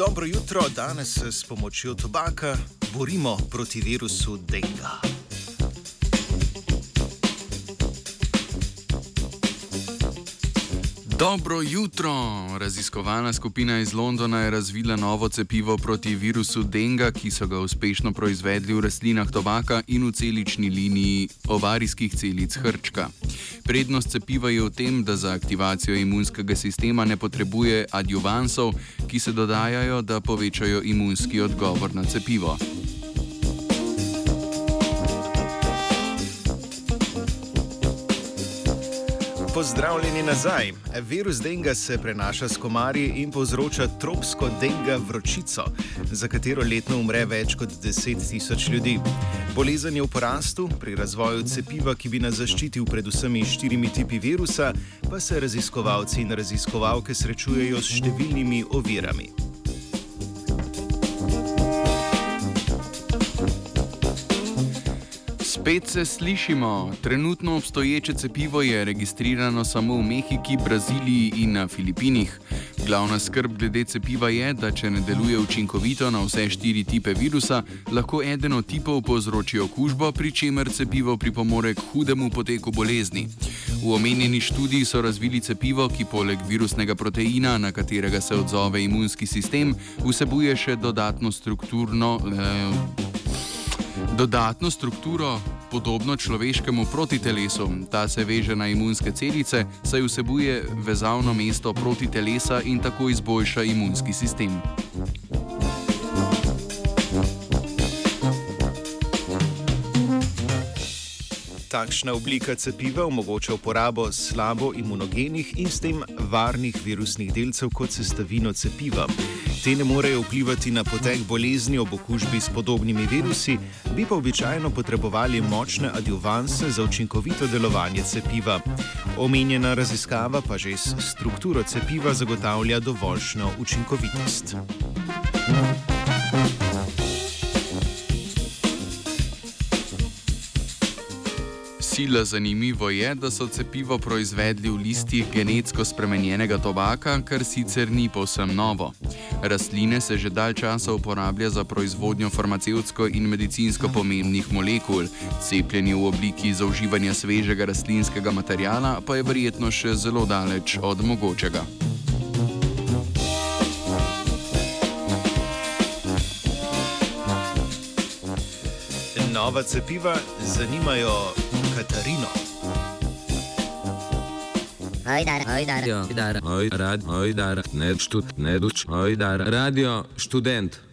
Dobro jutro, danes se s pomočjo tobaka borimo proti virusu denga. Dobro jutro! Raziskovalna skupina iz Londona je razvila novo cepivo proti virusu denga, ki so ga uspešno proizvedli v rastlinah tobaka in v celični liniji ovarijskih celic hrčka. Prednost cepiva je v tem, da za aktivacijo imunskega sistema ne potrebuje adjuvansov, ki se dodajajo, da povečajo imunski odgovor na cepivo. Pozdravljeni nazaj. Virus denga se prenaša s komarji in povzroča tropsko denga vročico, za katero letno umre več kot 10 tisoč ljudi. Bolezen je v porastu, pri razvoju cepiva, ki bi nas zaščitil pred vsemi štirimi tipi virusa, pa se raziskovalci in raziskovalke srečujejo s številnimi ovirami. Spet se slišimo. Trenutno obstoječe cepivo je registrirano samo v Mehiki, Braziliji in na Filipinih. Glavna skrb glede cepiva je, da če ne deluje učinkovito na vse štiri tipe virusa, lahko eden od tipov povzroči okužbo, pri čemer cepivo pripomore k hudemu poteku bolezni. V omenjeni študiji so razvili cepivo, ki poleg virusnega proteina, na katerega se odzove imunski sistem, vsebuje še dodatno strukturno. Eh, dodatno strukturo, podobno človeškemu protitelesu. Ta se veže na imunske celice, saj vsebuje vezavno mesto protitelesa in tako izboljša imunski sistem. Takšna oblika cepiva omogoča uporabo slabo imunogenih in s tem varnih virusnih delcev kot sestavino cepiva. Te ne morejo vplivati na potek bolezni ob okužbi s podobnimi virusi, bi pa običajno potrebovali močne adjuvanse za učinkovito delovanje cepiva. Omenjena raziskava pa že s strukturo cepiva zagotavlja dovoljšno učinkovitost. Sila zanimivo je, da so cepivo proizvedli v listih genetsko spremenjenega tobaka, kar sicer ni povsem novo. Rastline se že dalj časa uporablja za proizvodnjo farmacevtsko in medicinsko pomembnih molekul. Cepljenje v obliki zauživanja svežega rastlinskega materijala pa je verjetno še zelo daleč od mogočega. Nova cepiva zanimajo Katarino. Hajdar, hajdar, Radio, hajdar, hajdar, hajdar, ne štud, ne duč, hajdar, radio, študent.